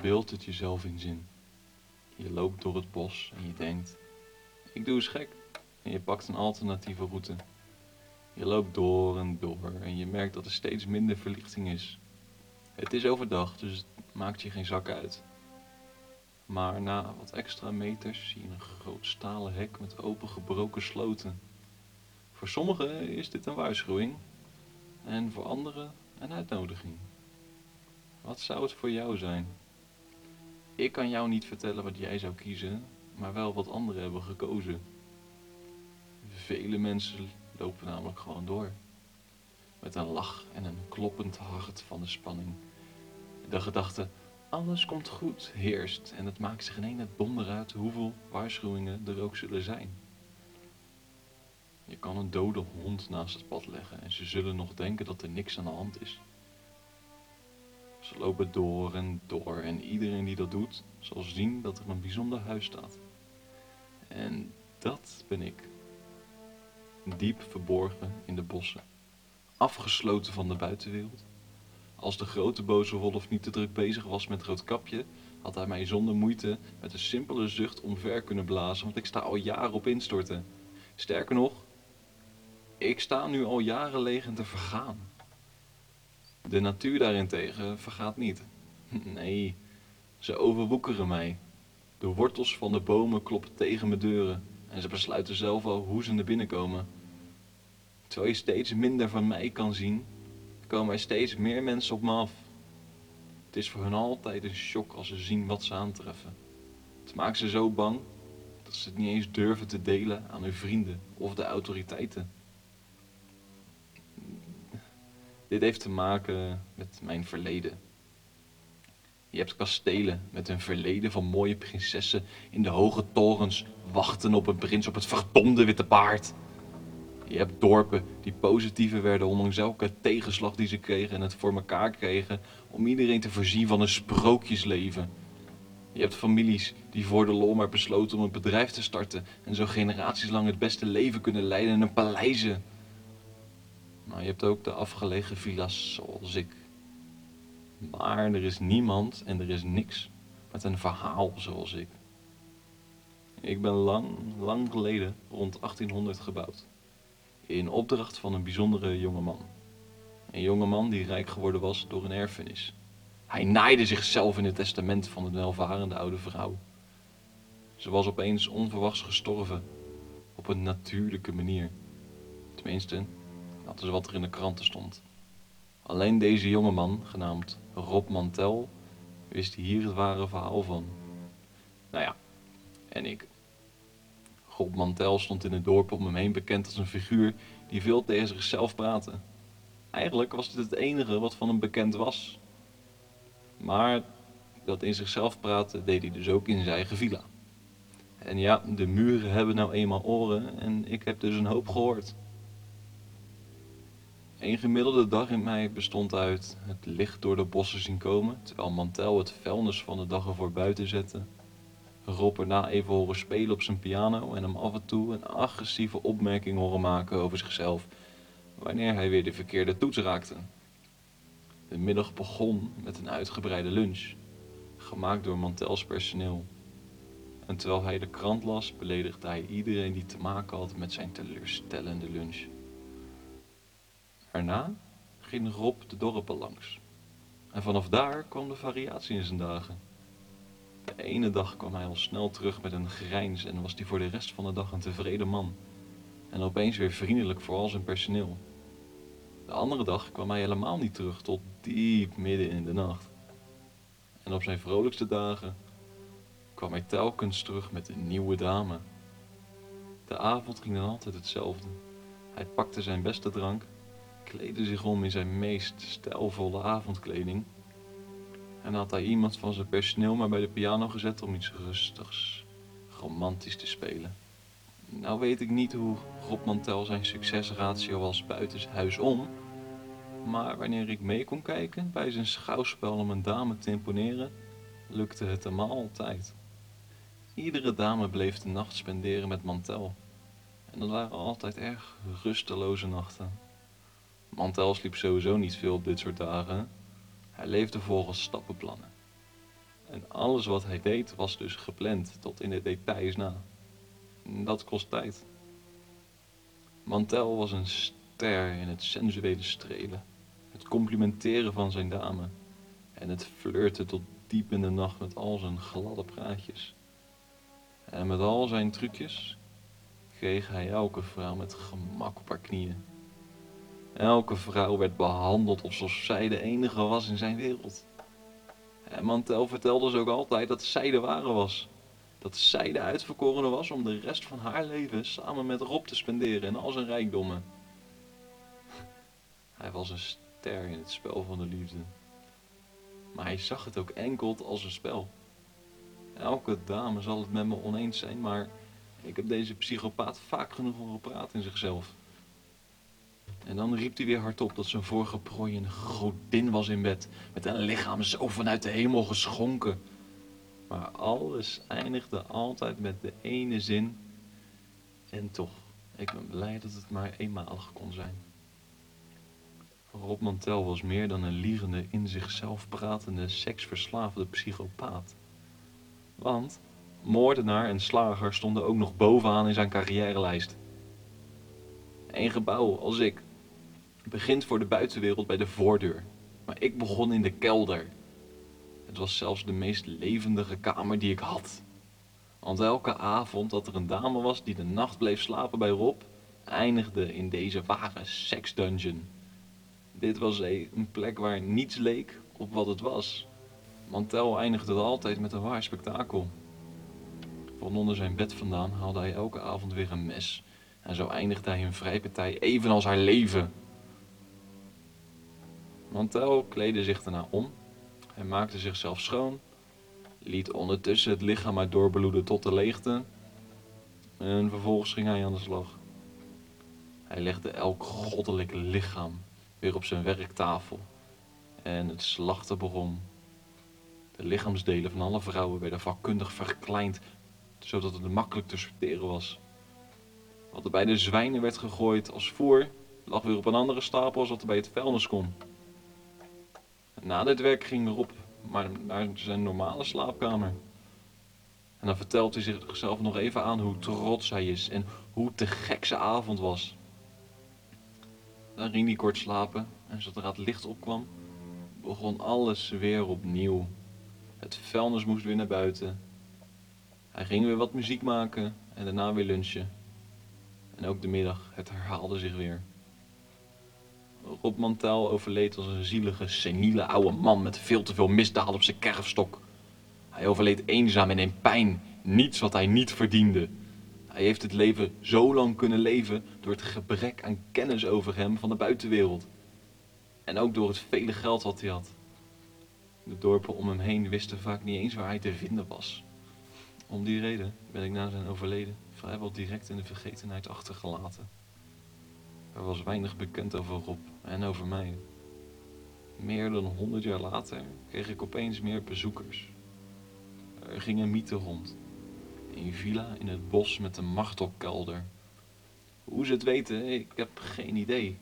beeld het jezelf in zin. Je loopt door het bos en je denkt, ik doe eens gek. En je pakt een alternatieve route. Je loopt door en door en je merkt dat er steeds minder verlichting is. Het is overdag, dus het maakt je geen zak uit. Maar na wat extra meters zie je een groot stalen hek met open gebroken sloten. Voor sommigen is dit een waarschuwing en voor anderen een uitnodiging. Wat zou het voor jou zijn? Ik kan jou niet vertellen wat jij zou kiezen, maar wel wat anderen hebben gekozen. Vele mensen lopen namelijk gewoon door. Met een lach en een kloppend hart van de spanning. De gedachte, alles komt goed, heerst en het maakt zich in één het donder uit hoeveel waarschuwingen er ook zullen zijn. Je kan een dode hond naast het pad leggen en ze zullen nog denken dat er niks aan de hand is. Ze lopen door en door en iedereen die dat doet zal zien dat er een bijzonder huis staat. En dat ben ik. Diep verborgen in de bossen, afgesloten van de buitenwereld. Als de grote boze wolf niet te druk bezig was met Roodkapje, had hij mij zonder moeite met een simpele zucht omver kunnen blazen, want ik sta al jaren op instorten. Sterker nog, ik sta nu al jaren liggen te vergaan. De natuur daarentegen vergaat niet. Nee, ze overwoekeren mij. De wortels van de bomen kloppen tegen mijn deuren en ze besluiten zelf al hoe ze naar binnen komen. Terwijl je steeds minder van mij kan zien, komen er steeds meer mensen op me af. Het is voor hen altijd een shock als ze zien wat ze aantreffen. Het maakt ze zo bang dat ze het niet eens durven te delen aan hun vrienden of de autoriteiten. Dit heeft te maken met mijn verleden. Je hebt kastelen met een verleden van mooie prinsessen in de hoge torens wachten op een prins op het verdomde witte paard. Je hebt dorpen die positiever werden ondanks elke tegenslag die ze kregen en het voor elkaar kregen om iedereen te voorzien van een sprookjesleven. Je hebt families die voor de lol maar besloten om een bedrijf te starten en zo generaties lang het beste leven kunnen leiden in een paleizen. Maar je hebt ook de afgelegen villa's zoals ik. Maar er is niemand en er is niks met een verhaal zoals ik. Ik ben lang, lang geleden rond 1800 gebouwd. In opdracht van een bijzondere jongeman. Een jongeman die rijk geworden was door een erfenis. Hij naaide zichzelf in het testament van een welvarende oude vrouw. Ze was opeens onverwachts gestorven. Op een natuurlijke manier. Tenminste, dat is wat er in de kranten stond. Alleen deze jongeman, genaamd Rob Mantel, wist hier het ware verhaal van. Nou ja, en ik. Rob Mantel stond in het dorp om hem heen bekend als een figuur die veel tegen zichzelf praatte. Eigenlijk was dit het enige wat van hem bekend was. Maar dat in zichzelf praten deed hij dus ook in zijn eigen villa. En ja, de muren hebben nou eenmaal oren en ik heb dus een hoop gehoord. Een gemiddelde dag in mij bestond uit het licht door de bossen zien komen, terwijl Mantel het vuilnis van de dag ervoor buiten zette. Rob erna even horen spelen op zijn piano en hem af en toe een agressieve opmerking horen maken over zichzelf, wanneer hij weer de verkeerde toets raakte. De middag begon met een uitgebreide lunch, gemaakt door Mantels personeel. En terwijl hij de krant las, beledigde hij iedereen die te maken had met zijn teleurstellende lunch. Daarna ging Rob de dorpen langs. En vanaf daar kwam de variatie in zijn dagen. De ene dag kwam hij al snel terug met een grijns en was hij voor de rest van de dag een tevreden man. En opeens weer vriendelijk voor al zijn personeel. De andere dag kwam hij helemaal niet terug tot diep midden in de nacht. En op zijn vrolijkste dagen kwam hij telkens terug met een nieuwe dame. De avond ging dan altijd hetzelfde. Hij pakte zijn beste drank kleedde zich om in zijn meest stijlvolle avondkleding. En had hij iemand van zijn personeel maar bij de piano gezet om iets rustigs, romantisch te spelen. Nou weet ik niet hoe Rob Mantel zijn succesratio was buiten huis om. Maar wanneer ik mee kon kijken bij zijn schouwspel om een dame te imponeren, lukte het hem altijd. Iedere dame bleef de nacht spenderen met Mantel. En dat waren altijd erg rusteloze nachten. Mantel sliep sowieso niet veel op dit soort dagen. Hij leefde volgens stappenplannen. En alles wat hij deed was dus gepland, tot in de details na. Dat kost tijd. Mantel was een ster in het sensuele strelen, het complimenteren van zijn dame en het flirten tot diep in de nacht met al zijn gladde praatjes. En met al zijn trucjes kreeg hij elke vrouw met gemak op haar knieën. Elke vrouw werd behandeld alsof zij de enige was in zijn wereld. En Mantel vertelde ze ook altijd dat zij de ware was. Dat zij de uitverkorene was om de rest van haar leven samen met Rob te spenderen in al zijn rijkdommen. Hij was een ster in het spel van de liefde. Maar hij zag het ook enkel als een spel. Elke dame zal het met me oneens zijn, maar ik heb deze psychopaat vaak genoeg horen praten in zichzelf. En dan riep hij weer hardop dat zijn vorige prooi een godin was in bed, met een lichaam zo vanuit de hemel geschonken. Maar alles eindigde altijd met de ene zin. En toch, ik ben blij dat het maar eenmalig kon zijn. Rob Mantel was meer dan een liegende, in zichzelf pratende, seksverslaafde psychopaat. Want moordenaar en slager stonden ook nog bovenaan in zijn carrièrelijst. Een gebouw als ik begint voor de buitenwereld bij de voordeur, maar ik begon in de kelder. Het was zelfs de meest levendige kamer die ik had. Want elke avond dat er een dame was die de nacht bleef slapen bij Rob, eindigde in deze ware seksdungeon. Dit was een plek waar niets leek op wat het was. Mantel eindigde altijd met een waar spektakel. Van onder zijn bed vandaan haalde hij elke avond weer een mes. En zo eindigde hij een vrijpartij evenals haar leven. Mantel kleedde zich daarna om. Hij maakte zichzelf schoon. Liet ondertussen het lichaam maar doorbloeden tot de leegte. En vervolgens ging hij aan de slag. Hij legde elk goddelijk lichaam weer op zijn werktafel. En het slachten begon. De lichaamsdelen van alle vrouwen werden vakkundig verkleind, zodat het makkelijk te sorteren was. Wat er bij de zwijnen werd gegooid als voer, lag weer op een andere stapel als wat er bij het vuilnis kon. Na dit werk ging Rob maar naar zijn normale slaapkamer. En dan vertelt hij zichzelf nog even aan hoe trots hij is en hoe te gek zijn avond was. Dan ging hij kort slapen en zodra het licht opkwam, begon alles weer opnieuw. Het vuilnis moest weer naar buiten. Hij ging weer wat muziek maken en daarna weer lunchen. En ook de middag, het herhaalde zich weer. Rob Mantel overleed als een zielige, seniele oude man met veel te veel misdaad op zijn kerfstok. Hij overleed eenzaam en in pijn, niets wat hij niet verdiende. Hij heeft het leven zo lang kunnen leven door het gebrek aan kennis over hem van de buitenwereld. En ook door het vele geld wat hij had. De dorpen om hem heen wisten vaak niet eens waar hij te vinden was. Om die reden ben ik na zijn overleden vrijwel direct in de vergetenheid achtergelaten. Er was weinig bekend over Rob en over mij. Meer dan honderd jaar later kreeg ik opeens meer bezoekers. Er ging een mythe rond. Een villa in het bos met een martelkelder. Hoe ze het weten, ik heb geen idee.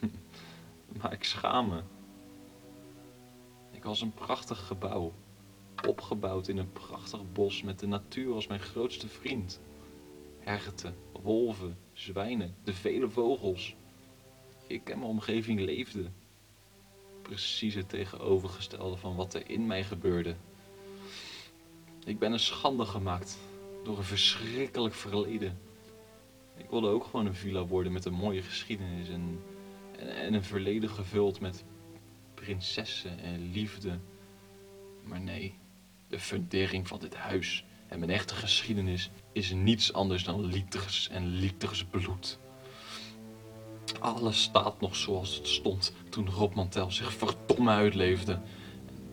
maar ik schaam me. Ik was een prachtig gebouw, opgebouwd in een prachtig bos met de natuur als mijn grootste vriend. Herten, wolven, zwijnen, de vele vogels. Ik en mijn omgeving leefde. Precies het tegenovergestelde van wat er in mij gebeurde. Ik ben een schande gemaakt door een verschrikkelijk verleden. Ik wilde ook gewoon een villa worden met een mooie geschiedenis en, en, en een verleden gevuld met prinsessen en liefde. Maar nee, de fundering van dit huis en mijn echte geschiedenis is niets anders dan liters en liters bloed. Alles staat nog zoals het stond toen Rob Mantel zich verdomme uitleefde.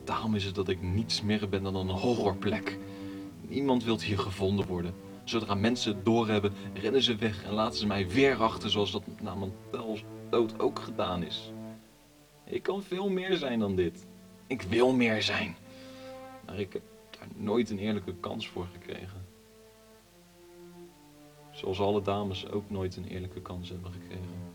Daarom is het dat ik niets meer ben dan een horrorplek. Niemand wil hier gevonden worden. Zodra mensen het doorhebben, rennen ze weg en laten ze mij weer achter zoals dat na Mantels dood ook gedaan is. Ik kan veel meer zijn dan dit. Ik wil meer zijn. Maar ik heb daar nooit een eerlijke kans voor gekregen. Zoals alle dames ook nooit een eerlijke kans hebben gekregen.